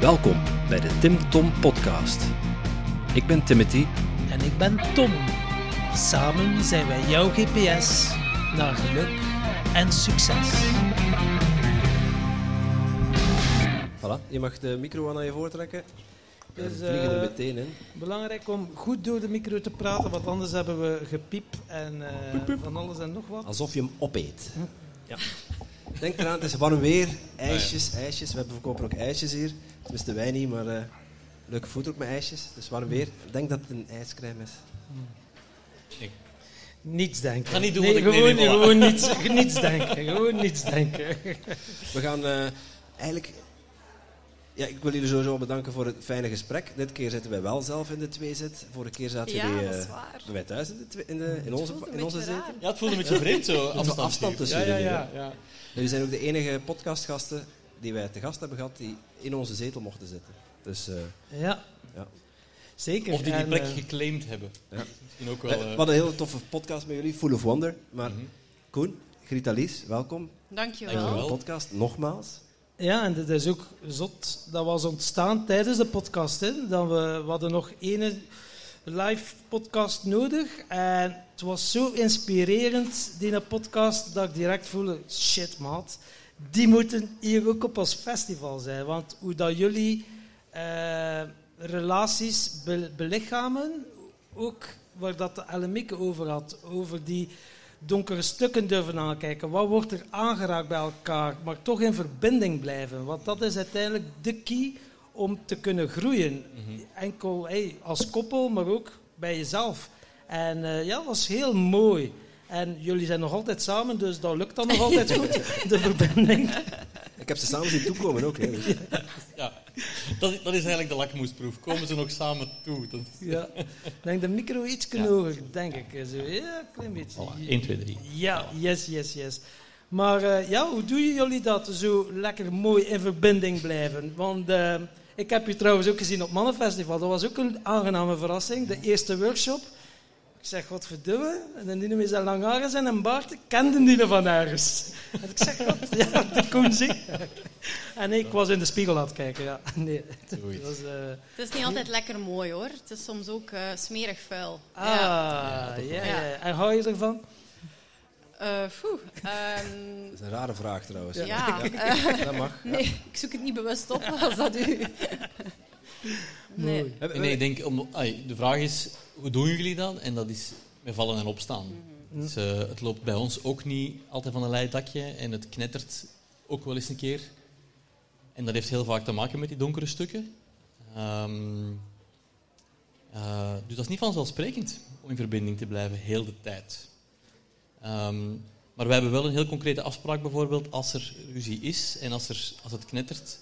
Welkom bij de Tim Tom Podcast. Ik ben Timothy. En ik ben Tom. Samen zijn wij jouw GPS naar geluk en succes. Voilà, je mag de micro aan je voortrekken. We Dus, vliegen er eh, meteen in. Belangrijk om goed door de micro te praten, want anders hebben we gepiep en eh, van alles en nog wat. Alsof je hem opeet. Ja. Denk eraan, het is warm weer. IJsjes, ijsjes. We hebben verkopen ook ijsjes hier. Tenminste, wij niet, maar eh, leuke foto ook met ijsjes. Het is warm weer. Ik denk dat het een ijscrème is. Niets denken. Ga niet doen nee, wat ik- nee, gewoon, nee, voilà. gewoon niets, niets denken. Gewoon niets denken. We gaan eh, eigenlijk... Ja, ik wil jullie sowieso bedanken voor het fijne gesprek. Dit keer zitten wij wel zelf in de twee zit. Vorige keer zaten Ja, jullie eh, wij thuis in, de twee- in, de, in onze, in onze. Ja, het voelde een beetje vreemd zo. Afstand, Afstand, tussen ja, ja, jullie. ja, ja. Jullie zijn ook de enige podcastgasten die wij te gast hebben gehad die in onze zetel mochten zitten. Dus eh, Ja, ja. zeker. Of die die En, plek eh, geclaimd hebben. Ja. Ook wel... Eh, eh, we hadden een hele toffe podcast met jullie, Full of Wonder. Maar mhm. Koen, Grita Lies, welkom Dankjewel. bij Dankjewel. de podcast. Nogmaals. Ja, en dat is ook zot. Dat was ontstaan tijdens de podcast. Hè. Dat we, hadden nog ene live podcast nodig. En het was zo inspirerend, die podcast, dat ik direct voelde... Shit, maat. Die moeten hier ook op ons festival zijn. Want hoe dat jullie eh, relaties be- belichamen... Ook waar dat de Elemieke over had. Over die donkere stukken durven aankijken. Wat wordt er aangeraakt bij elkaar, maar toch in verbinding blijven. Want dat is uiteindelijk de key om te kunnen groeien. Enkel hey, als koppel, maar ook bij jezelf. En eh, ja, dat was heel mooi. En jullie zijn nog altijd samen, dus dat lukt dan nog altijd goed, de verbinding. Ik heb ze samen zien toekomen ook. Hè, dus. Ja, dat, is- dat is eigenlijk de lakmoesproef. Komen ze nog samen toe? Dat is- Ja. Ik denk de micro iets Ja. hoger, denk ik. Zo, ja, een klein beetje. Voilà, 1, 2, 3. Ja, yes, yes, yes. Maar eh, ja, hoe doen jullie dat zo lekker mooi in verbinding blijven? Want eh, ik heb je trouwens ook gezien op Mannenfestival. Dat was ook een aangename verrassing. De eerste workshop. Ik zeg, wat verdomme. En dan die met zijn lang haren en een baard. Ik kende die van ergens. En ik zeg, wat? Ja, de Koen zie. En ik was in de spiegel aan het kijken, ja. Nee, Zoiets. was... eh, Het is niet altijd lekker mooi hoor. Het is soms ook eh, smerig vuil. ah, Ja. ja, ja. En hou je ervan? Eh, foe. Ehm, Dat is een rare vraag trouwens. ja, eh, Dat mag. nee, ik zoek het niet bewust op als dat u. Nee. Nee, ik denk, om, ai, de vraag is, hoe doen jullie dat? En dat is met vallen en opstaan. Dus, eh, het loopt bij ons ook niet altijd van een leien dakje en het knettert ook wel eens een keer. En dat heeft heel vaak te maken met die donkere stukken. Ehm, eh, dus dat is niet vanzelfsprekend om in verbinding te blijven, heel de tijd. Ehm, maar wij hebben wel een heel concrete afspraak bijvoorbeeld. Als er ruzie is en als, er, als het knettert,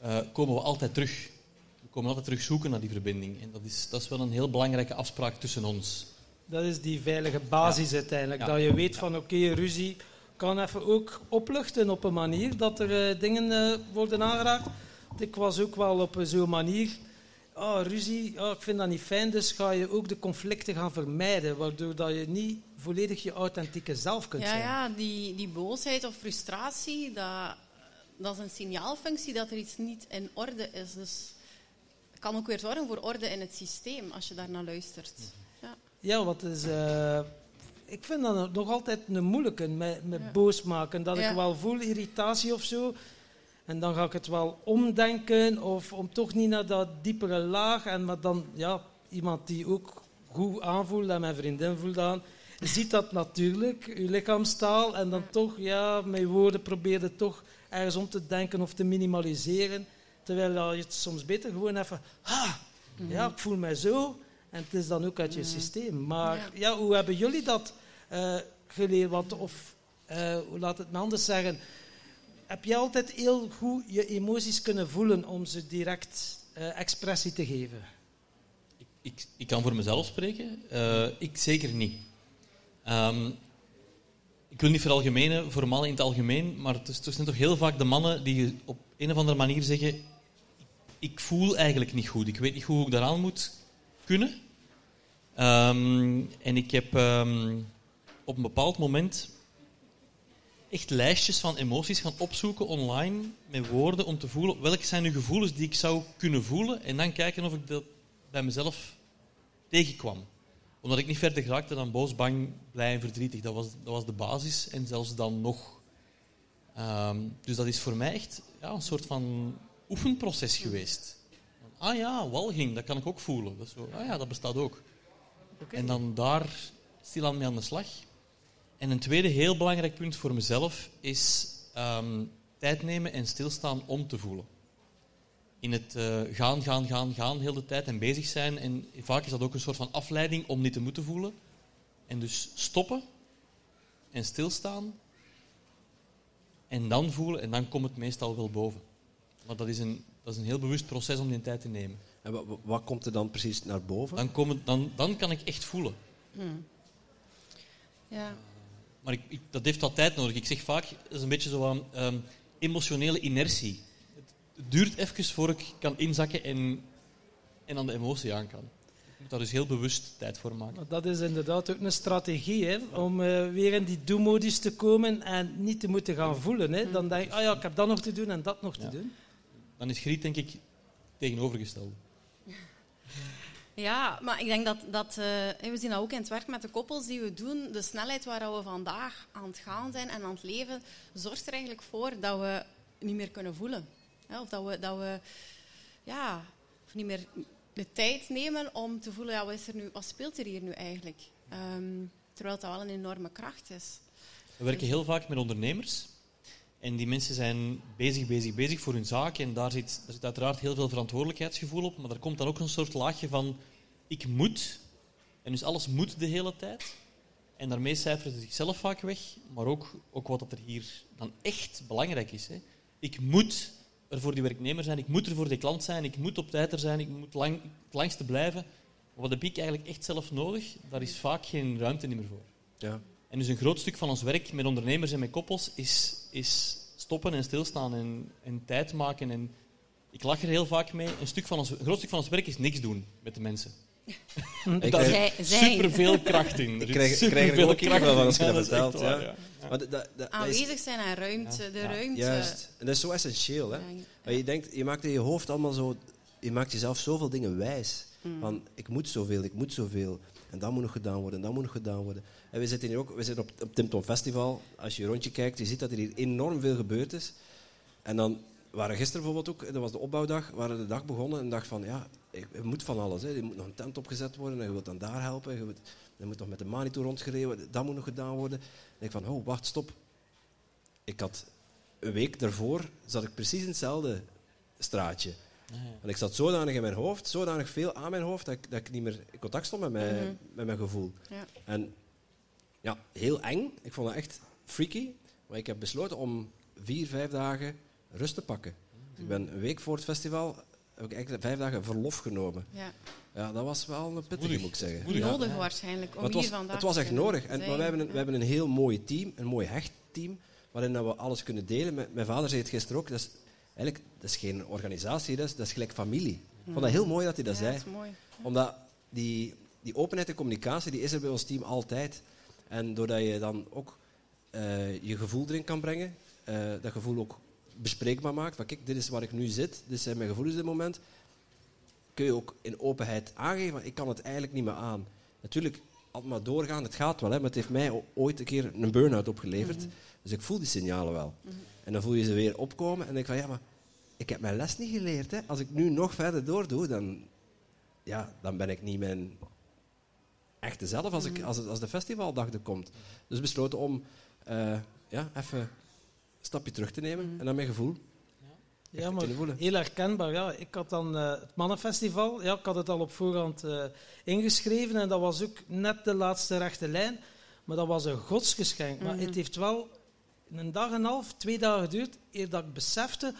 eh, komen we altijd terug. We komen altijd terug zoeken naar die verbinding. En dat is, dat is wel een heel belangrijke afspraak tussen ons. Dat is die veilige basis uiteindelijk. Ja. Dat je weet van oké, ruzie kan even ook opluchten op een manier dat er eh, dingen eh, worden aangeraakt. Want Ik was ook wel op zo'n manier. Oh, ruzie, oh, ik vind dat niet fijn, dus ga je ook de conflicten gaan vermijden, waardoor dat je niet volledig je authentieke zelf kunt Ja, zijn. ja die, die boosheid of frustratie, dat, dat is een signaalfunctie dat er iets niet in orde is. Dus kan ook weer zorgen voor orde in het systeem als je daar naar luistert. Ja. Ja, wat is. eh, ik vind dat nog altijd een moeilijke met, met Ja. boos maken. Dat Ja. ik wel voel irritatie of zo. En dan ga ik het wel omdenken of om toch niet naar dat diepere laag. En maar dan, ja, iemand die ook goed aanvoelt en mijn vriendin voelt aan, ziet dat natuurlijk, uw lichaamstaal. En dan toch, ja, met woorden probeerde toch ergens om te denken of te minimaliseren. Terwijl je het soms beter gewoon even, ah, ja, ik voel mij zo. En het is dan ook uit je systeem. Maar Ja. ja. hoe hebben jullie dat eh, geleerd? Want, of, eh, hoe laat het me anders zeggen? Heb je altijd heel goed je emoties kunnen voelen om ze direct eh, expressie te geven? Ik, ik, ik kan voor mezelf spreken. Eh, ik zeker niet. Ehm, ik wil niet veralgemenen voor mannen in het algemeen, maar het, is, het zijn toch heel vaak de mannen die op een of andere manier zeggen: Ik voel eigenlijk niet goed, ik weet niet hoe ik daaraan moet kunnen. Ehm, en ik heb ehm, op een bepaald moment echt lijstjes van emoties gaan opzoeken online met woorden om te voelen welke zijn nu gevoelens die ik zou kunnen voelen en dan kijken of ik dat bij mezelf tegenkwam. Omdat ik niet verder geraakte dan boos, bang, blij en verdrietig. Dat was, dat was de basis en zelfs dan nog. Ehm, dus dat is voor mij echt ja, een soort van oefenproces geweest. Ah ja, walging, dat kan ik ook voelen. Dat zo, ah ja, dat bestaat ook. En dan daar stilaan mee aan de slag. En een tweede heel belangrijk punt voor mezelf is ehm, tijd nemen en stilstaan om te voelen. In het eh, gaan, gaan, gaan, gaan heel de tijd en bezig zijn. En vaak is dat ook een soort van afleiding om niet te moeten voelen. En dus stoppen en stilstaan. En dan voelen en dan komt het meestal wel boven. Maar dat is een, dat is een heel bewust proces om die tijd te nemen. En wat, wat komt er dan precies naar boven? Dan, komen, dan, dan kan ik echt voelen. Hmm. Ja. Maar ik, ik, dat heeft wat tijd nodig. Ik zeg vaak, dat is een beetje zo aan ehm, emotionele inertie. Het, duurt even voor ik kan inzakken en, en aan de emotie aan kan. Ik moet daar dus heel bewust tijd voor maken. Dat is inderdaad ook een strategie, hè, om eh, weer in die do-modus te komen en niet te moeten gaan voelen. Hè. Dan denk ik, ah ja, ik heb dat nog te doen en dat nog te Ja. doen. Dan is griet denk ik tegenovergesteld. Ja, maar ik denk dat, dat eh, we zien dat ook in het werk met de koppels die we doen. De snelheid waar we vandaag aan het gaan zijn en aan het leven, zorgt er eigenlijk voor dat we niet meer kunnen voelen. Of dat we, dat we ja, of niet meer de tijd nemen om te voelen, ja, wat, is er nu, wat speelt er hier nu eigenlijk? Ehm, terwijl dat wel een enorme kracht is. We werken heel vaak met ondernemers. En die mensen zijn bezig, bezig, bezig voor hun zaak. En daar zit, daar zit uiteraard heel veel verantwoordelijkheidsgevoel op. Maar er komt dan ook een soort laagje van, ik moet. En dus alles moet de hele tijd. En daarmee cijferen ze zichzelf vaak weg. Maar ook, ook wat er hier dan echt belangrijk is. Hè. Ik moet er voor die werknemer zijn. Ik moet er voor die klant zijn. Ik moet op tijd er zijn. Ik moet lang, langste blijven. Wat heb ik eigenlijk echt zelf nodig? Daar is vaak geen ruimte meer voor. Ja. En dus een groot stuk van ons werk met ondernemers en met koppels is, is stoppen en stilstaan en, en tijd maken. En ik lach er heel vaak mee. Een, stuk van ons, een groot stuk van ons werk is niks doen met de mensen. Ik Daar zit superveel kracht in. Ik krijg- ik krijg er ook kippenvel van als je dat vertelt, is echt waar, ja. Maar dat- dat- dat is- Aanwezig zijn en ruimte, de Ja. ruimte. Juist. En dat is zo essentieel. Hè? Maar je denkt, je maakt in je hoofd allemaal zo... Je maakt jezelf zoveel dingen wijs. Van, ik moet zoveel, ik moet zoveel. En dat moet nog gedaan worden, en dat moet nog gedaan worden. En we zitten hier ook... We zitten op het Tim Tom Festival. Als je een rondje kijkt, je ziet dat er hier enorm veel gebeurd is. En dan waren gisteren bijvoorbeeld ook... Dat was de opbouwdag. waren de dag begonnen en dacht van... Ja, ik- je moet van alles. Hè. Er moet nog een tent opgezet worden. En je wilt dan daar helpen. Je moet, je moet nog met de monitor rondgereden. Dat moet nog gedaan worden. En ik van, oh, wacht, stop. Ik had een week daarvoor zat ik precies in hetzelfde straatje. En ik zat zodanig in mijn hoofd, zodanig veel aan mijn hoofd, dat ik, dat ik niet meer in contact stond met mijn, Mhm. met mijn gevoel. Ja. En ja, heel eng. Ik vond dat echt freaky. Maar ik heb besloten om vier, vijf dagen rust te pakken. Dus ik ben een week voor het festival, heb ik eigenlijk vijf dagen verlof genomen. Ja. Ja, dat was wel een pittige, Moedig. moet ik zeggen. Moedig. Ja. Nodig waarschijnlijk om het hier was, vandaag het was echt nodig. En, maar we hebben, een, Ja. we hebben een heel mooi team, een mooi hecht team, waarin dat we alles kunnen delen. Mijn, mijn vader zei het gisteren ook, dat is, eigenlijk, dat is geen organisatie, dat is, dat is gelijk familie. Ik vond dat heel mooi dat hij dat Ja, zei. dat is mooi. Omdat die, die openheid en communicatie, die is er bij ons team altijd. En doordat je dan ook eh, je gevoel erin kan brengen, eh, dat gevoel ook bespreekbaar maakt. Van kijk, dit is waar ik nu zit, dit zijn mijn gevoelens op dit moment. Kun je ook in openheid aangeven, ik kan het eigenlijk niet meer aan. Natuurlijk, altijd maar doorgaan, het gaat wel, hè, maar het heeft mij ooit een keer een burn-out opgeleverd. Dus ik voel die signalen wel. En dan voel je ze weer opkomen en denk van, ja, maar ik heb mijn les niet geleerd. Hè. Als ik nu nog verder doordoe, dan, ja, dan ben ik niet mijn echte zelf als, ik, als, het- als de festivaldag er komt. Dus besloten om eh, ja, even een stapje terug te nemen en dan mijn gevoel. Ja, te maar kunnen voelen. heel herkenbaar. Ja. Ik had dan eh, het Mannenfestival. Ja, ik had het al op voorhand eh, ingeschreven en dat was ook net de laatste rechte lijn. Maar dat was een godsgeschenk. Maar het heeft wel een dag en een half, twee dagen geduurd, eer dat ik besefte...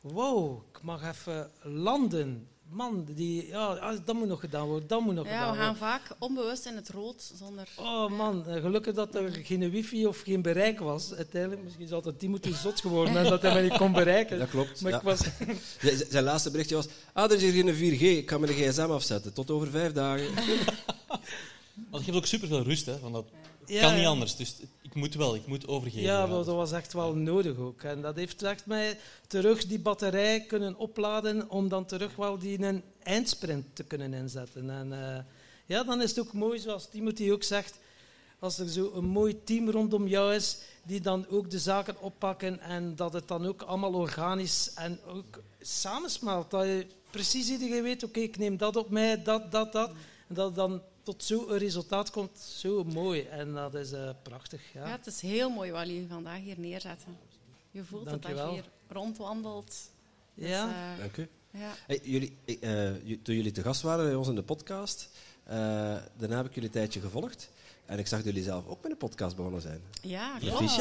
Wow, ik mag even landen. Man, die, ja, dat moet nog gedaan worden, dat moet nog Ja, gedaan we worden. gaan vaak onbewust in het rood zonder... Oh man, gelukkig dat er geen wifi of geen bereik was. Uiteindelijk, misschien zou dat die moeten zot geworden en dat hij mij niet kon bereiken. Dat klopt. Maar ja. ik was... Zijn laatste berichtje was, ah, er is hier geen 4G, ik kan mijn gsm afzetten. Tot over vijf dagen. Maar dat geeft ook superveel rust. Hè, van dat, Het kan niet anders, dus ik moet wel, ik moet overgeven. Ja, dat was echt wel nodig ook. En dat heeft echt mij terug die batterij kunnen opladen om dan terug wel die een eindsprint te kunnen inzetten. En uh, ja, dan is het ook mooi, zoals Timothy ook zegt, als er zo een mooi team rondom jou is, die dan ook de zaken oppakken en dat het dan ook allemaal organisch en ook samensmelt. Dat je precies iedereen weet, oké, ik neem dat op mij, dat, dat, dat. En dat dan tot zo'n resultaat komt, zo mooi. En dat is uh, prachtig. Ja. ja. het is heel mooi wat jullie vandaag hier neerzetten. Je voelt Dank dat je hier rondwandelt. Dus, ja. Uh, Dank u. Ja. Hey, jullie, uh, toen jullie te gast waren bij ons in de podcast, daarna heb ik jullie een tijdje gevolgd. En ik zag dat jullie zelf ook met een podcast begonnen zijn. Ja, klopt.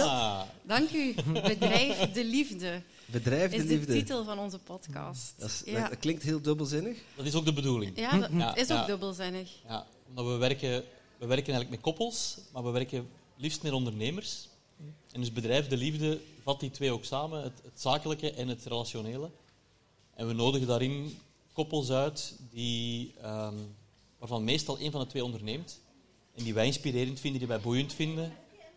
Dank u. Bedrijf de Liefde. Bedrijf de is Liefde. de titel van onze podcast. Dat, is, dat, klinkt heel dubbelzinnig. Dat is ook de bedoeling. Ja, dat is ook dubbelzinnig. Ja, omdat we werken, we werken eigenlijk met koppels, maar we werken liefst met ondernemers. En dus Bedrijf de Liefde vat die twee ook samen, het, zakelijke en het relationele. En we nodigen daarin koppels uit die, um, waarvan meestal één van de twee onderneemt. En die wij inspirerend vinden, die wij boeiend vinden.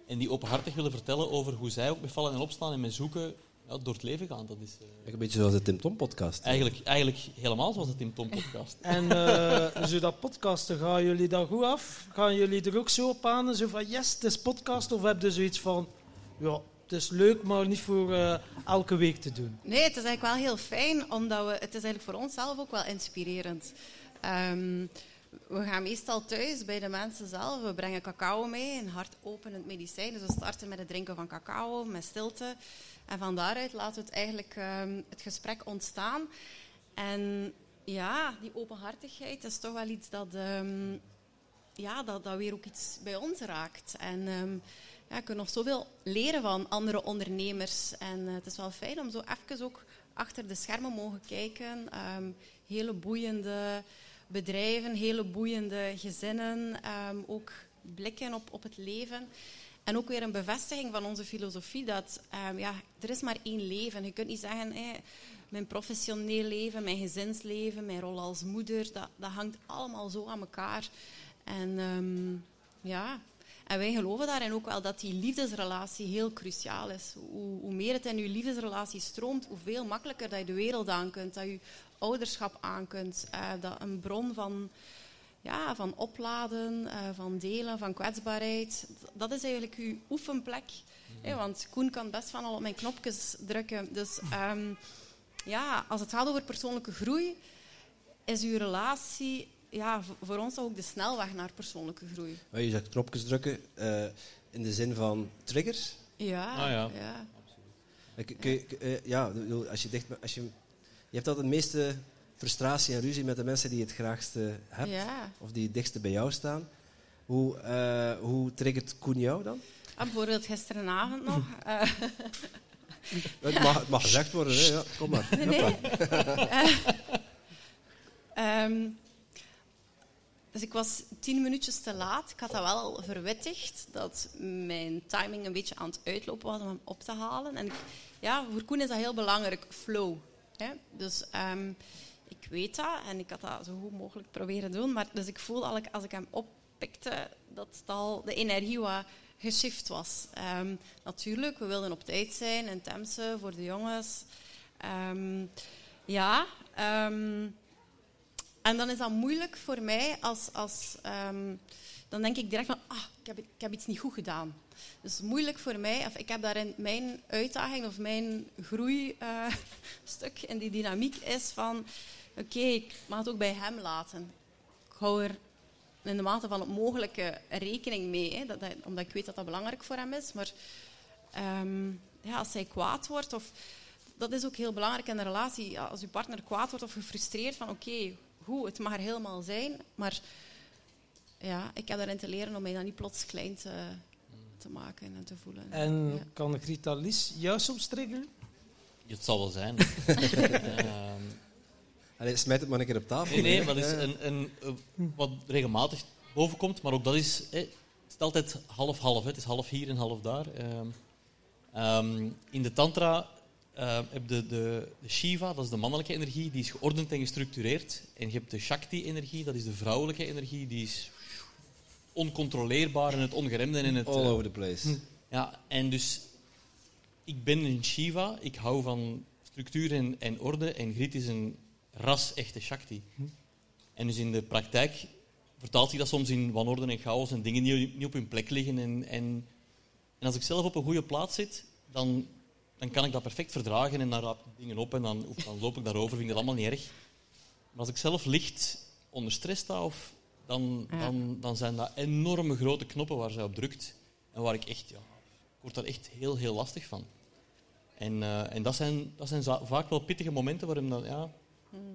En die openhartig willen vertellen over hoe zij ook met vallen en opstaan en met zoeken ja, door het leven gaan. Dat is, uh... Een beetje zoals de Tim Tom podcast. Eigenlijk, eigenlijk helemaal zoals de Tim Tom podcast. en uh, zo dat podcasten, gaan jullie daar goed af? Gaan jullie er ook zo op aan? Zo van, yes, het is podcast? Of heb je zoiets van, ja, het is leuk, maar niet voor uh, elke week te doen? Nee, het is eigenlijk wel heel fijn, omdat we, het is eigenlijk voor ons zelf ook wel inspirerend. Um, we gaan meestal thuis bij de mensen zelf. We brengen cacao mee, een hartopenend medicijn. Dus we starten met het drinken van cacao, met stilte. En van daaruit laten we het eigenlijk um, het gesprek ontstaan. En ja, die openhartigheid is toch wel iets dat, um, ja, dat, dat weer ook iets bij ons raakt. En um, ja, nog zoveel leren van andere ondernemers. En uh, het is wel fijn om zo even ook achter de schermen mogen kijken. hele boeiende bedrijven, hele boeiende gezinnen, um, ook blikken op, op het leven. En ook weer een bevestiging van onze filosofie dat um, ja, er is maar één leven. Je kunt niet zeggen, hey, mijn professioneel leven, mijn gezinsleven, mijn rol als moeder, dat, dat hangt allemaal zo aan elkaar. En um, ja, en wij geloven daarin ook wel dat die liefdesrelatie heel cruciaal is. Hoe, hoe, meer het in je liefdesrelatie stroomt, hoeveel makkelijker dat je de wereld aan kunt, dat je ouderschap aan kunt. Uh, dat een bron van, ja, van opladen, uh, van delen, van kwetsbaarheid. Dat is eigenlijk uw oefenplek. Mm want Koen kan best van al op mijn knopjes drukken. Dus um, ja, als het gaat over persoonlijke groei, is uw relatie ja, voor ons ook de snelweg naar persoonlijke groei. Je zegt knopjes drukken uh, in de zin van triggers? Ja, ah, ja. ja. Kun je, uh, ja, als je, dicht, als je hebt altijd het meeste frustratie en ruzie met de mensen die je het graagste hebt, ja. of die het dichtste bij jou staan. Hoe, uh, hoe triggert Koen jou dan? Ah, bijvoorbeeld gisterenavond nog. het, mag, het mag gezegd worden, hè? Ja, kom maar. Nee, nee. um, dus ik was tien minuutjes te laat. Ik had dat wel al verwittigd, dat mijn timing een beetje aan het uitlopen was om hem op te halen. En ik, ja, voor Koen is dat heel belangrijk, flow. Dus um, ik weet dat en ik had dat zo goed mogelijk proberen doen. Maar dus ik voelde al, als ik hem oppikte, dat al de energie wat geshift was. Um, natuurlijk, we wilden op tijd zijn in Temse voor de jongens. Um, ja, en dan is dat moeilijk voor mij als... als dan denk ik direct van, ah, ik heb, ik heb iets niet goed gedaan. Dus moeilijk voor mij, of ik heb daarin mijn uitdaging of mijn groeistuk uh, in die dynamiek is van, oké, ik mag het ook bij hem laten. Ik hou er in de mate van het mogelijke rekening mee, hè, dat, dat, omdat ik weet dat dat belangrijk voor hem is. Maar um, ja, als hij kwaad wordt, of, dat is ook heel belangrijk in een relatie, als je partner kwaad wordt of gefrustreerd van, oké, goed, het mag er helemaal zijn, maar ja, ik heb daarin te leren om mij dan niet plots klein te, te maken en te voelen. En ja. kan ik Rita Lies jou soms triggeren? Het zal wel zijn. Allee, smijt het maar een keer op tafel. Nee, nee maar dat is een, een, wat regelmatig bovenkomt, maar ook dat is... Hè, het is altijd half-half. Het is half hier en half daar. Um, um, in de tantra uh, heb de, de, de, Shiva, dat is de mannelijke energie, die is geordend en gestructureerd. En je hebt de Shakti-energie, dat is de vrouwelijke energie, die is oncontroleerbare en het ongeremde en het... All eh, over the place. ja, en dus ik ben een Shiva. Ik hou van structuur en, en orde. En Grit is een ras-echte Shakti. En dus in de praktijk vertaalt zich dat soms in wanorde en chaos en dingen die niet op hun plek liggen. En, en, en als ik zelf op een goede plaats zit, dan, dan kan ik dat perfect verdragen en dan raap ik dingen op en dan, of dan loop ik daarover. Vind ik dat allemaal niet erg. Maar als ik zelf licht onder stress sta, of, dan, Ja. dan, dan zijn dat enorme grote knoppen waar zij op drukt. En waar ik echt, ja, ik word daar echt heel, heel lastig van. En, eh, en dat zijn, dat zijn vaak wel pittige momenten waarin dan, ja,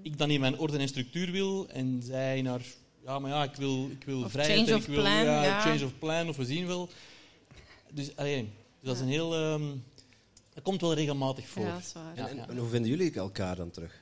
ik dan in mijn orde en structuur wil en zij naar, ja, maar ja, ik wil, ik wil Of vrijheid en ik wil plan, ja, ja. change of plan of we zien wel. Dus, allee, dus dat is een heel, ehm, dat komt wel regelmatig voor. Ja, dat is waar. Ja, En, ja. en hoe vinden jullie elkaar dan terug?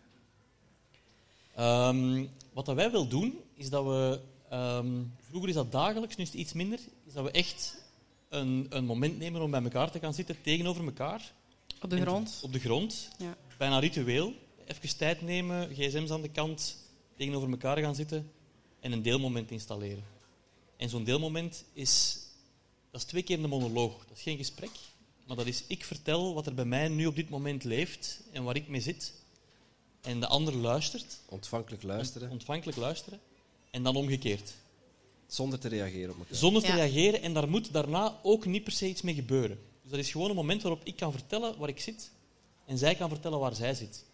Ehm, wat dat wij wel doen, is dat we... ehm, vroeger is dat dagelijks, nu is het iets minder. Is dat we echt een, een moment nemen om bij elkaar te gaan zitten, tegenover elkaar. Op de grond. Op de grond. Ja. Bijna ritueel. Even tijd nemen, gsm's aan de kant, tegenover elkaar gaan zitten en een deelmoment installeren. En zo'n deelmoment is... Dat is twee keer een monoloog. Dat is geen gesprek, maar dat is ik vertel wat er bij mij nu op dit moment leeft en waar ik mee zit. En de ander luistert, Ontvankelijk luisteren, ontvankelijk luisteren, en dan omgekeerd. zonder te reageren op elkaar. Zonder te Ja. reageren en daar moet daarna ook niet per se iets mee gebeuren. Dus dat is gewoon een moment waarop ik kan vertellen waar ik zit en zij kan vertellen waar zij zit.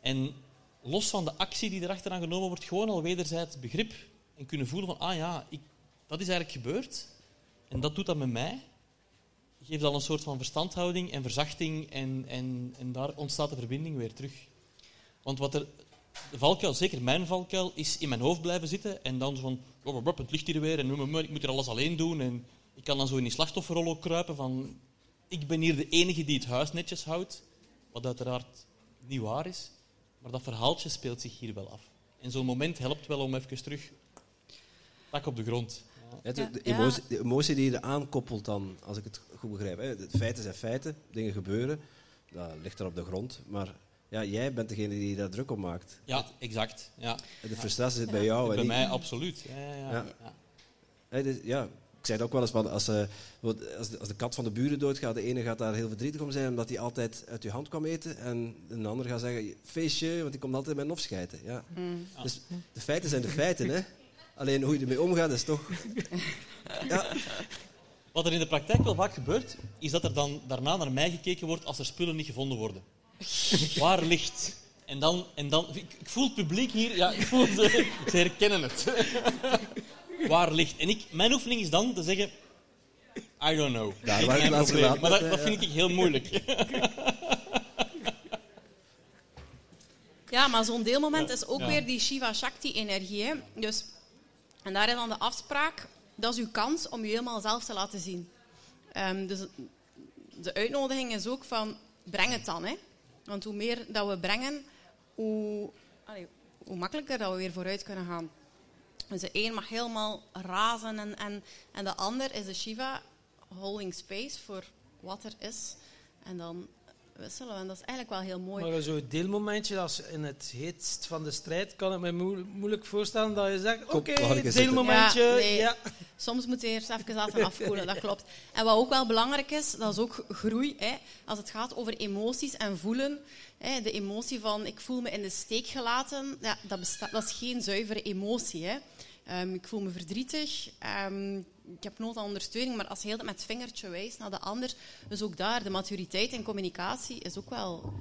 En los van de actie die erachteraan genomen wordt, gewoon al wederzijds begrip en kunnen voelen van, ah ja, ik, dat is eigenlijk gebeurd en dat doet dat met mij. Geeft al een soort van verstandhouding en verzachting en, en, en daar ontstaat de verbinding weer terug. Want wat er, de valkuil, zeker mijn valkuil, is in mijn hoofd blijven zitten en dan zo van, "Wop, wop, wop, het ligt hier weer en ik moet hier alles alleen doen. En ik kan dan zo in die slachtofferrol ook kruipen van, ik ben hier de enige die het huis netjes houdt, wat uiteraard niet waar is. Maar dat verhaaltje speelt zich hier wel af. En zo'n moment helpt wel om even terug, tak op de grond. Ja, de, Ja, de ja. emotie, de emotie die je eraan koppelt dan, als ik het goed begrijp. Hè. De feiten zijn feiten, dingen gebeuren, dat ligt er op de grond. Maar ja, jij bent degene die daar druk op maakt. Ja, exact. Ja. De frustratie zit bij jou. en Bij mij absoluut. Ja, ja, ja. Ja. Ja. Dus, ja, ik zei het ook wel eens, van, als, eh, wat- als, de, als de kat van de buren doodgaat, de ene gaat daar heel verdrietig om zijn, omdat hij altijd uit je hand kwam eten. En een ander gaat zeggen, feestje, want die komt altijd met een schijten. Ja. Mm. Dus de feiten zijn de feiten, hè. Alleen hoe je ermee omgaat, is toch... Ja, Wat er in de praktijk wel vaak gebeurt, is dat er dan daarna naar mij gekeken wordt als er spullen niet gevonden worden. Waar ligt? En dan, en dan ik, ik voel het publiek hier, ja, ik voel ze, ze herkennen het. Waar ligt? En ik, mijn oefening is dan te zeggen, I don't know. Daar waar ik laatst Maar dat, ja. vind ik heel moeilijk. Ja, maar zo'n deelmoment is ook Ja. weer die Shiva Shakti-energie. hè. Dus, en daar is dan de afspraak, dat is uw kans om je helemaal zelf te laten zien. Ehm, dus de uitnodiging is ook van, breng het dan. Hè. Want hoe meer dat we brengen, hoe, makkelijker dat we weer vooruit kunnen gaan. Dus de een mag helemaal razen en, en, en de ander is de Shiva holding space voor wat er is. En dan wisselen. En dat is eigenlijk wel heel mooi. Maar zo'n deelmomentje, als in het heetst van de strijd, kan ik me moe- moeilijk voorstellen dat je zegt, oké, deelmomentje, Ja, nee. ja. Soms moet je eerst even laten afkoelen, dat klopt. En wat ook wel belangrijk is, dat is ook groei. Hè. Als het gaat over emoties en voelen. Hè, de emotie van ik voel me in de steek gelaten, ja, dat, dat is geen zuivere emotie. Hè. Ehm, ik voel me verdrietig, ehm, ik heb nood aan ondersteuning, maar als je heel met het vingertje wijst naar de ander, dus ook daar, de maturiteit en communicatie is ook wel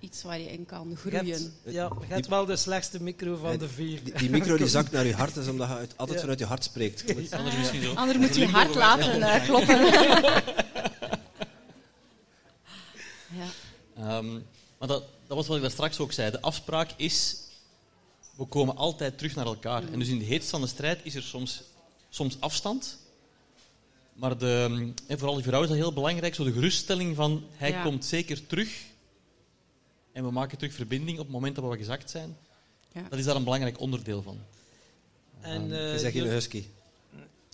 iets waar je in kan Je groeien. hebt, ja, je hebt wel de slechtste micro van de vier. die, die micro die zakt naar je hart, is omdat je uit- altijd Ja. vanuit je hart spreekt. Eens. Anders misschien zo. Ander moet je hart laten Ja. eh, kloppen. ja. Ehm, maar dat, dat was wat ik daar straks ook zei. De afspraak is, we komen altijd terug naar elkaar. En dus in de heetst van de strijd is er soms, soms afstand. Maar de, en vooral die vrouw is dat heel belangrijk, zo de geruststelling van hij Ja. komt zeker terug. En we maken terug verbinding op het moment dat we gezakt zijn. Ja. Dat is daar een belangrijk onderdeel van. En, Je eh, zegt geen jullie- husky.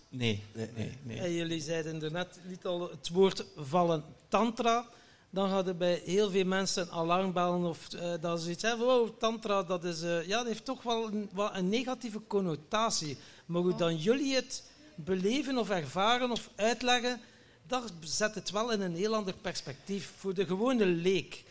Nee, Nee, nee, nee. en jullie zeiden er net niet al het woord vallen tantra. Dan hadden bij heel veel mensen een alarmbellen of eh, dat ze zoiets hebben. Wow, tantra, dat, is, eh, ja, dat heeft toch wel een, wat een negatieve connotatie. Maar hoe dan jullie het beleven of ervaren of uitleggen, dat zet het wel in een heel ander perspectief. Voor de gewone leek,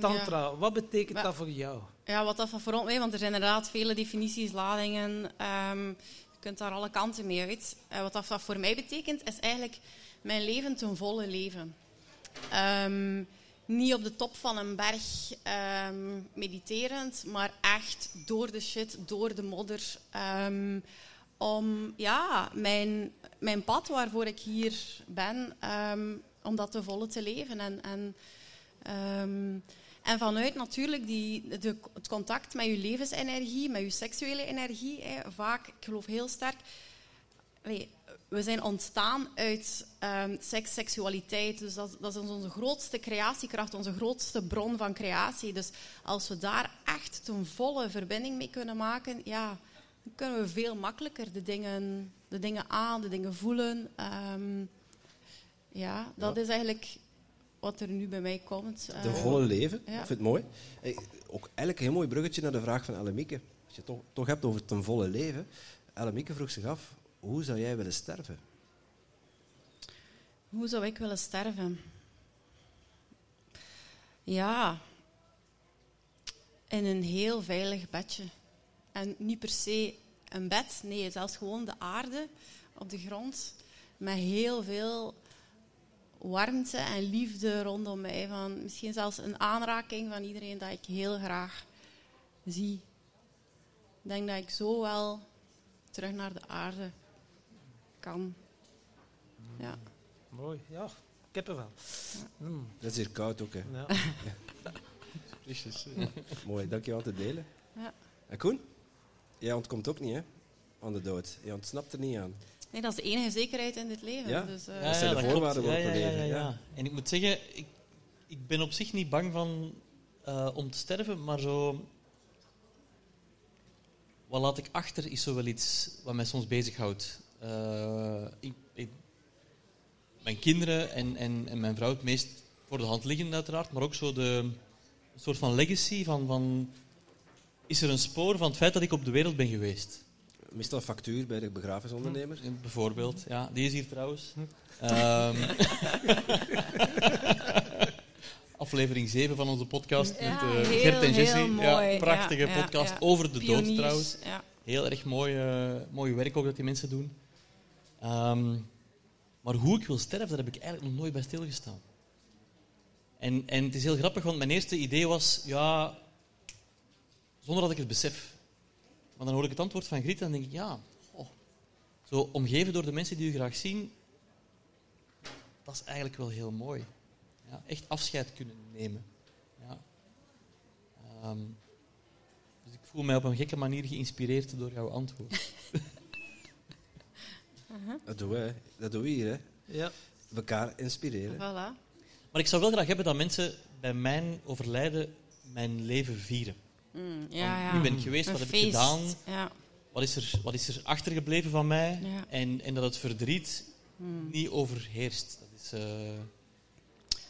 tantra, wat betekent Maar- dat voor jou? Ja, wat dat voor ons, want er zijn inderdaad vele definities, ladingen. ehm, je kunt daar alle kanten mee uit. Eh, wat dat voor mij betekent, is eigenlijk mijn leven ten volle leven. Ehm, niet op de top van een berg ehm, mediterend, maar echt door de shit, door de modder. Om ja, mijn, mijn pad waarvoor ik hier ben, ehm, om dat te volle te leven. En, en, ehm, en vanuit natuurlijk die, de, het contact met je levensenergie, met je seksuele energie, hè, vaak, ik geloof heel sterk, we zijn ontstaan uit ehm, seks, seksualiteit. Dus dat, dat is onze grootste creatiekracht, onze grootste bron van creatie. Dus als we daar echt ten volle verbinding mee kunnen maken, ja, dan kunnen we veel makkelijker de dingen, de dingen aan, de dingen voelen. Ehm, ja, dat Ja. is eigenlijk wat er nu bij mij komt. De Eh, volle leven. ja. Ik vind het mooi. Ook eigenlijk een heel mooi bruggetje naar de vraag van Ellemieke. Als je het toch, toch hebt over ten volle leven. Ellemieke vroeg zich af, hoe zou jij willen sterven? Hoe zou ik willen sterven? Ja, in een heel veilig bedje. En niet per se een bed, nee, zelfs gewoon de aarde op de grond. Met heel veel warmte en liefde rondom mij. Van misschien zelfs een aanraking van iedereen dat ik heel graag zie. Ik denk dat ik zo wel terug naar de aarde kan. Ja. Mooi, ja, kippenvel. Mm, Dat is hier koud ook, hè. ja. Mooi, dankjewel te delen. Ja. En Koen? Jij ontkomt ook niet, hè? Aan de dood. Je ontsnapt er niet aan. Nee, dat is de enige zekerheid in dit leven. Ja? Dus, eh, Dat zijn de voorwaarden klopt. waarop we ja, ja, leven, Ja, ja. ja. En ik moet zeggen, ik, ik ben op zich niet bang van, eh, om te sterven, maar zo... Wat laat ik achter is zo wel iets wat mij soms bezighoudt. Eh, ik, ik, mijn kinderen en, en, en mijn vrouw het meest voor de hand liggend uiteraard, maar ook zo de een soort van legacy van, van... Is er een spoor van het feit dat ik op de wereld ben geweest? Meestal factuur bij de begrafenisondernemer. Eh, Bijvoorbeeld, ja. Die is hier trouwens. Ehm, aflevering 7 van onze podcast Ja, met eh, heel, Gert en heel Jessie. mooi. Ja, prachtige Ja, podcast ja. over de dood trouwens. Ja. Heel erg mooi, eh, mooi werk ook dat die mensen doen. Ehm, maar hoe ik wil sterven, daar heb ik eigenlijk nog nooit bij stilgestaan. En, en het is heel grappig, want mijn eerste idee was, ja, zonder dat ik het besef. Maar dan hoor ik het antwoord van Griet en dan denk ik, ja, oh, zo omgeven door de mensen die u graag zien, dat is eigenlijk wel heel mooi. Ja, echt afscheid kunnen nemen. Ja. Ehm, dus ik voel mij op een gekke manier geïnspireerd door jouw antwoord. Dat doen we. Dat doen we hier, hè. ja. Elkaar inspireren. Voilà. Maar ik zou wel graag hebben dat mensen bij mijn overlijden mijn leven vieren. Mm, ja, ja. Wie ben ik geweest? Wat heb ik gedaan? Ja. Wat is er, wat is er achtergebleven van mij? En, en dat het verdriet Mm. niet overheerst. Dat is, eh,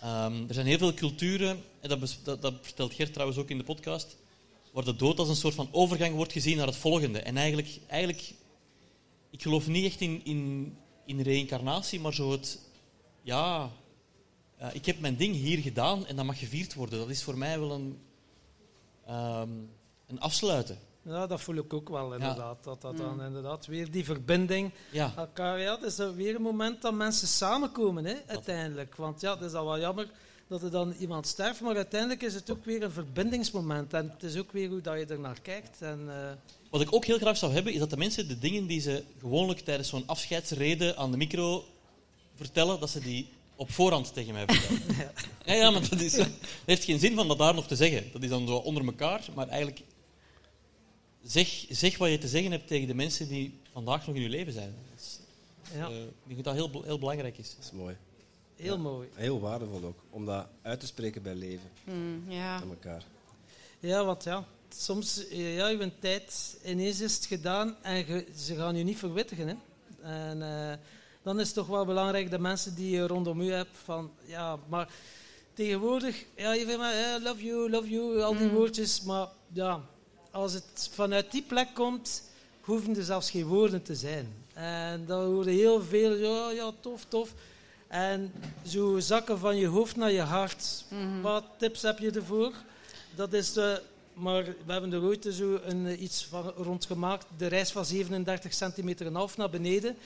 ehm, er zijn heel veel culturen, en dat, dat, dat vertelt Gert trouwens ook in de podcast, waar de dood als een soort van overgang wordt gezien naar het volgende. En eigenlijk, eigenlijk ik geloof niet echt in, in, in reïncarnatie, maar zo het, ja, ik heb mijn ding hier gedaan en dat mag gevierd worden. Dat is voor mij wel een, ehm, een afsluiten. ja, dat voel ik ook wel inderdaad. Dat dat dan Mm. inderdaad weer die verbinding Ja, elkaar, ja, het is er weer een moment dat mensen samenkomen, hè, uiteindelijk. Want ja, het is al wel jammer dat er dan iemand sterft, maar uiteindelijk is het ook weer een verbindingsmoment. En het is ook weer hoe dat je er naar kijkt. En, eh, Wat ik ook heel graag zou hebben, is dat de mensen de dingen die ze gewoonlijk tijdens zo'n afscheidsrede aan de micro vertellen, dat ze die op voorhand tegen mij vertellen. ja. ja, maar dat, is, dat heeft geen zin van dat daar nog te zeggen. Dat is dan zo onder elkaar, maar eigenlijk zeg, zeg wat je te zeggen hebt tegen de mensen die vandaag nog in je leven zijn. Dat is, ja, eh, ik denk dat dat heel, heel belangrijk is. Dat is mooi. heel ja. mooi. Heel waardevol ook. Om dat uit te spreken bij leven. Mm, ja. Aan elkaar. Ja, want ja, soms, eh, ja, je tijd, ineens is het gedaan en ze gaan je niet verwittigen. Hè. En eh, dan is het toch wel belangrijk dat mensen die je rondom u hebt van, ja, maar tegenwoordig, ja, je vindt maar, eh, love you, love you, al die Mm. woordjes, maar ja, als het vanuit die plek komt, hoeven er zelfs geen woorden te zijn. En dan hoorde heel veel, ja, ja, tof, tof. En zo zakken van je hoofd naar je hart. Mhm. Wat tips heb je ervoor? Dat is de, maar we hebben er ooit zo een, eh, iets van rond gemaakt. De reis van 37 centimeter en half naar beneden.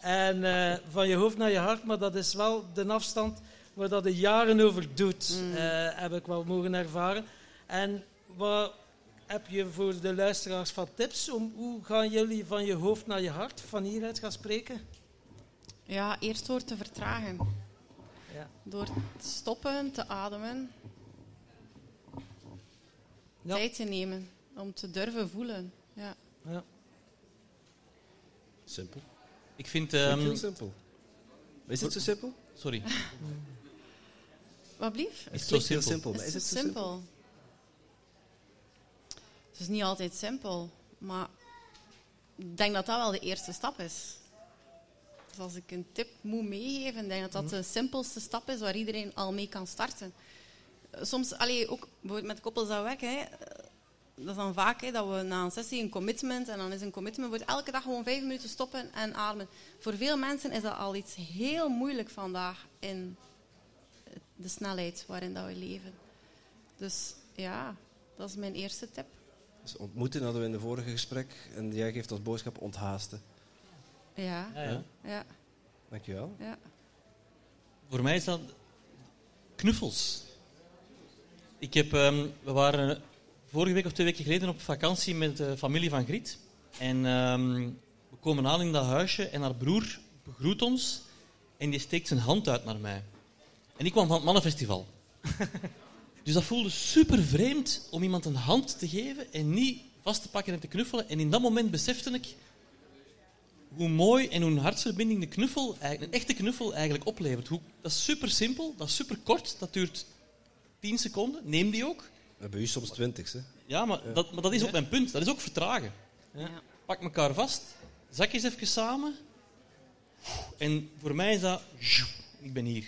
En eh, van je hoofd naar je hart, maar dat is wel de afstand waar dat je jaren over doet, Mm. eh, heb ik wel mogen ervaren. En wat heb je voor de luisteraars van tips? Om, hoe gaan jullie van je hoofd naar je hart van hieruit gaan spreken? Ja, eerst door te vertragen. Ja. Door te stoppen, te ademen. Ja. Tijd te nemen om te durven voelen. Ja. Ja. Simpel. Ik vind... Ehm, heel simpel. Is het zo simpel? sorry. Wat blief? Is het zo klinkt heel simpel? Is Is het zo simpel? Het is niet altijd simpel, maar ik denk dat dat wel de eerste stap is. Dus als ik een tip moet meegeven, denk ik dat dat de simpelste stap is waar iedereen al mee kan starten. Soms, allee, ook bijvoorbeeld met koppels dat weg, hè, dat is dan vaak hè, dat we na een sessie een commitment, en dan is een commitment voor elke dag gewoon vijf minuten stoppen en ademen. Voor veel mensen is dat al iets heel moeilijk vandaag in de snelheid waarin dat we leven. Dus ja, dat is mijn eerste tip. Dus ontmoeten hadden we in de vorige gesprek. En jij geeft als boodschap onthaasten. Ja, Ja, ja. ja, Dankjewel. ja. Voor mij is dat knuffels. Ik heb, ehm, we waren vorige week of twee weken geleden op vakantie met de familie van Griet. En ehm, we komen aan in dat huisje en haar broer begroet ons en die steekt zijn hand uit naar mij. En ik kwam van het mannenfestival. dus dat voelde super vreemd om iemand een hand te geven en niet vast te pakken en te knuffelen. En in dat moment besefte ik hoe mooi en hoe een hartsverbinding de knuffel, een echte knuffel eigenlijk oplevert. Hoe, dat is super simpel, dat is super kort, dat duurt 10 seconden. Neem die ook. Bij u soms twintig, hè? Ja, maar, Dat, maar dat is ook mijn punt. Dat is ook vertragen. Pak elkaar vast, zakjes even samen. En voor mij is dat, ik ben hier.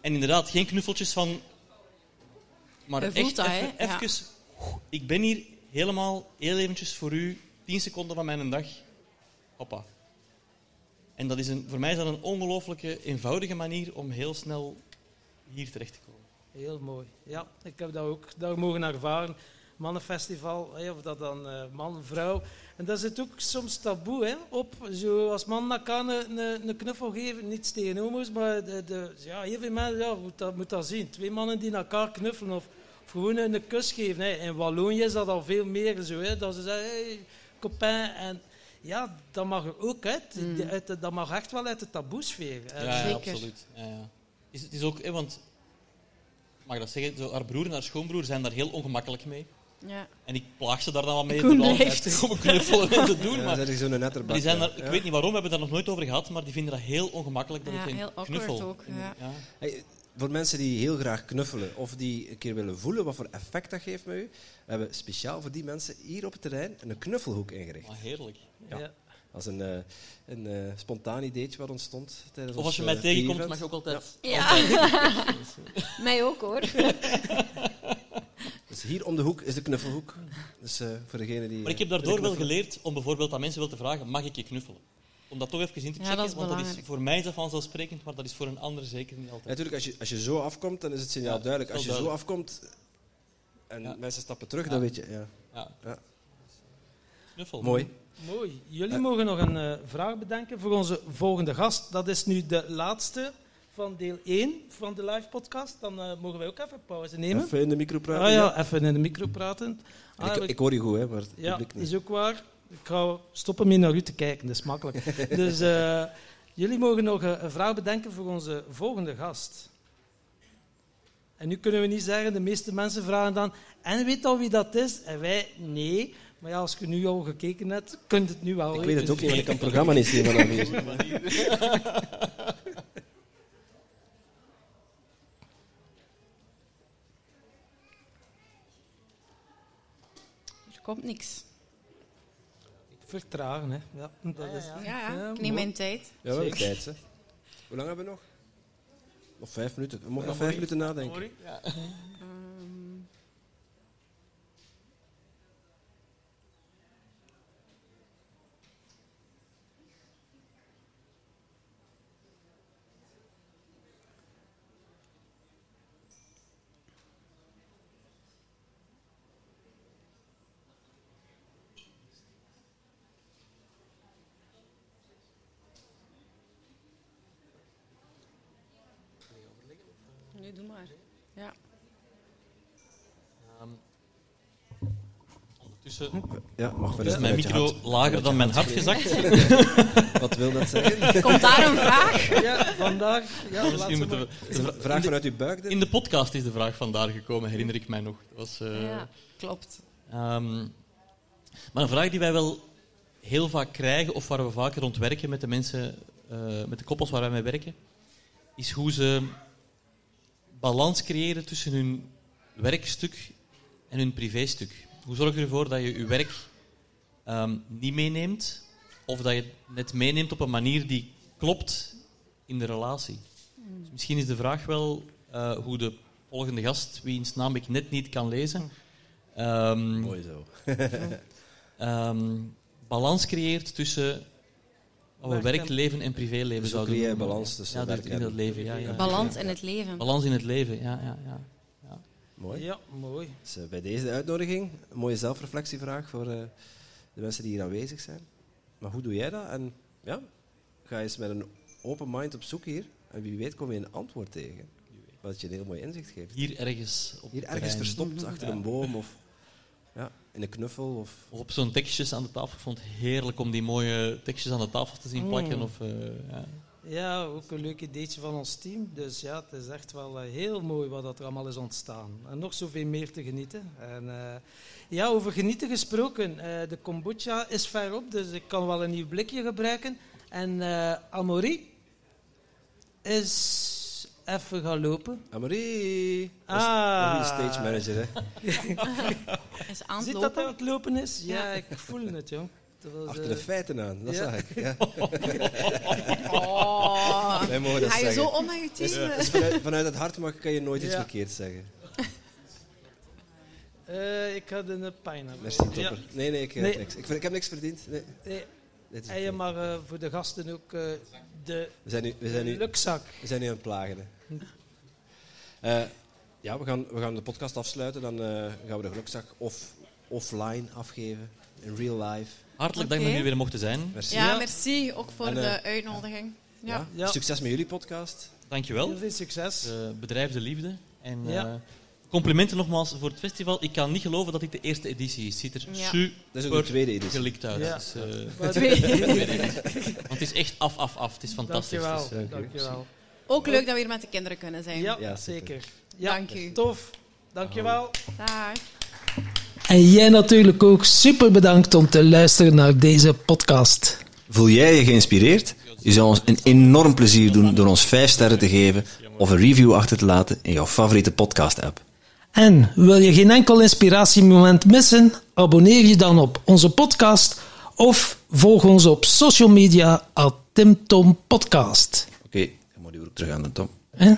En inderdaad, geen knuffeltjes van, maar echt dat, hè? even, Ja. even, ik ben hier helemaal, heel eventjes voor u, 10 seconden van mijn dag. Hoppa. En dat is een, voor mij is dat een ongelooflijke eenvoudige manier om heel snel hier terecht te komen. Heel mooi. Ja, ik heb dat ook daar mogen ervaren. Mannenfestival, hè, of dat dan eh, man, vrouw. En daar zit ook soms taboe hè, op. Zo als man elkaar een, een, een knuffel geven, niets tegen homo's, maar de, de, ja, heel veel mensen ja, moet, dat, moet dat zien. Twee mannen die elkaar knuffelen of, of gewoon een, een kus geven. Hè. In Wallonië is dat al veel meer zo. Hè, dat ze zeggen, hey, copain. En ja, dat mag er ook uit. Mm. Die- uit de- dat mag echt wel uit de taboesfeer. Ja, ja, Zeker. absoluut. Ja, ja. Is, het is ook, hè, want, mag dat zeggen, zo, haar broer en haar schoonbroer zijn daar heel ongemakkelijk mee. ja. En ik plaag ze daar dan wel mee Koen blijft. komen knuffelen en te doen. Ja, maar dat is zo'n netter maar bak. die zijn daar, ik Ja. weet niet waarom, we hebben het daar nog nooit over gehad, maar die vinden dat heel ongemakkelijk dat Ja, ik geen heel knuffel... ook, ja. Hey, voor mensen die heel graag knuffelen of die een keer willen voelen wat voor effect dat geeft met u, we hebben speciaal voor die mensen hier op het terrein een knuffelhoek ingericht. Maar heerlijk. Ja. Is een, eh, een eh, spontaan ideetje wat ontstond tijdens Of als je mij eh, tegenkomt, mag je ook altijd... Ja. Mij ook hoor. Dus hier om de hoek is de knuffelhoek. Dus eh, voor degene die... Maar ik heb daardoor wel geleerd om bijvoorbeeld aan mensen wel te vragen, mag ik je knuffelen? Om dat toch even in te Ja, checken, dat is want dat is, voor mij is dat vanzelfsprekend, maar dat is voor een ander zeker niet Ja, altijd. natuurlijk, als je, als je zo afkomt, dan is het signaal Ja, duidelijk. Als je zo afkomt en Ja. mensen stappen terug, Ja. dan weet je... Ja. Ja. Ja. Knuffel. Mooi. Mooi. Jullie mogen nog een eh, vraag bedenken voor onze volgende gast. Dat is nu de laatste van deel 1 van de live podcast. Dan eh, mogen wij ook even pauze nemen. Even in de micro praten. ah ja, even in de micro praten. En Ah, ik, ik hoor je goed, hè, maar het ja, niet. is ook waar. Ik ga stoppen met naar u te kijken, dat is makkelijk. dus eh, jullie mogen nog een vraag bedenken voor onze volgende gast. En nu kunnen we niet zeggen, de meeste mensen vragen dan, en weet al wie dat is? En wij, nee. Maar ja, als je nu al gekeken hebt, kunt het nu wel. Ik weet het Dus- ook niet, want ik kan het programma niet zien vanaf hier. Er komt niks. Vertragen, hè. Ja, dat is... Ja, ja. Ja, ik neem mijn tijd. Ja, we hebben Zeker. tijd, hè. Hoe lang hebben we nog? Nog vijf minuten. We mogen nog vijf minuten nadenken. Ehm, waar. Ja. Ehm, ondertussen Ja, mag wel is eens mijn micro lager dan mijn hart gezakt. Wat wil dat zeggen? Komt daar een vraag? Ja, vandaag. Ja, moeten we... Vra- Vraag vanuit uw buik. dit? In de podcast is de vraag vandaar gekomen, herinner ik mij nog. Dat was, eh, Ja, klopt. Ehm, maar een vraag die wij wel heel vaak krijgen, of waar we vaker rond werken met de mensen, eh, met de koppels waar wij mee werken, is hoe ze balans creëren tussen hun werkstuk en hun privéstuk. Hoe zorg je ervoor dat je je werk ehm, niet meeneemt, of dat je het net meeneemt op een manier die klopt in de relatie? Dus misschien is de vraag wel eh, hoe de volgende gast, wiens naam ik net niet kan lezen, ehm, Mooi zo. ehm, balans creëert tussen wat we Werk en- werkleven en privéleven Dus hoe zouden creëer je noemen. balans tussen ja, dus werk in en- dat leven. Ja, ja. Balans in het leven. Balans in het leven, ja. ja, ja. Mooi. Ja, mooi. Dus, eh, bij deze de uitnodiging, een mooie zelfreflectievraag voor eh, de mensen die hier aanwezig zijn. Maar hoe doe jij dat? En ja, ga eens met een open mind op zoek hier. En wie weet kom je een antwoord tegen. Wat je een heel mooi inzicht geeft. Hier ergens op Hier ergens terrein. verstopt achter Ja. een boom of ja, in een knuffel. Of, Of op zo'n tekstjes aan de tafel. Ik vond het heerlijk om die mooie tekstjes aan de tafel te zien plakken. Mm. Of, eh, ja. Ja, ook een leuk ideetje van ons team. Dus ja, het is echt wel eh, heel mooi wat dat er allemaal is ontstaan. En nog zoveel meer te genieten. En eh, ja, over genieten gesproken. eh, de kombucha is verop, dus ik kan wel een nieuw blikje gebruiken. En eh Amaury is even gaan lopen. Is Ah. goede stage manager, hè? Is aan het Ziet dat hij lopen. aan het lopen is? Ja, Ja. ik voel het, jong. Was, Achter eh, de feiten aan, dat ja. zag ik. Ja. Oh. Wij mogen dat Ga je zeggen. zo om met je Dus, team? dus vanuit, vanuit het hart mag, kan je nooit iets verkeerd zeggen. eh, ik had een pineapple. Merci, Ja. topper. Nee, nee, ik, heb Nee. niks. Ik, ik heb niks verdiend. Nee, Nee, eh, voor de gasten ook eh, de we, zijn nu, we, zijn nu, lukzak. we zijn nu aan het plagen. Hè. Eh, ja, we gaan, we gaan de podcast afsluiten. Dan eh, gaan we de gelukzak off, offline afgeven. In real life. Hartelijk dank Oké. dat jullie weer mochten zijn. Merci. Ja, merci ook voor En, eh, de uitnodiging. Ja. Ja. Ja. Succes met jullie podcast. Dankjewel. Heel veel succes. De bedrijf De Liefde. En Ja. eh, complimenten nogmaals voor het festival. Ik kan niet geloven dat dit de eerste editie is. Het ziet er Ja. super Dat is ook de tweede editie. gelikt uit. Ja. Het is, eh, Maar- Twee. Want het is echt af, af, af. Het is fantastisch. Dankjewel. Is, eh, Dankjewel. Ook leuk dat we hier met de kinderen kunnen zijn. Ja, zeker. Ja, Dank u. Tof. Dankjewel. Dag. En jij natuurlijk ook super bedankt om te luisteren naar deze podcast. Voel jij je geïnspireerd? Je zou ons een enorm plezier doen door ons 5 sterren te geven of een review achter te laten in jouw favoriete podcast-app. En wil je geen enkel inspiratiemoment missen? Abonneer je dan op onze podcast of volg ons op social media at Tim Podcast. Oké, dan moet je ook terug aan de. Hè?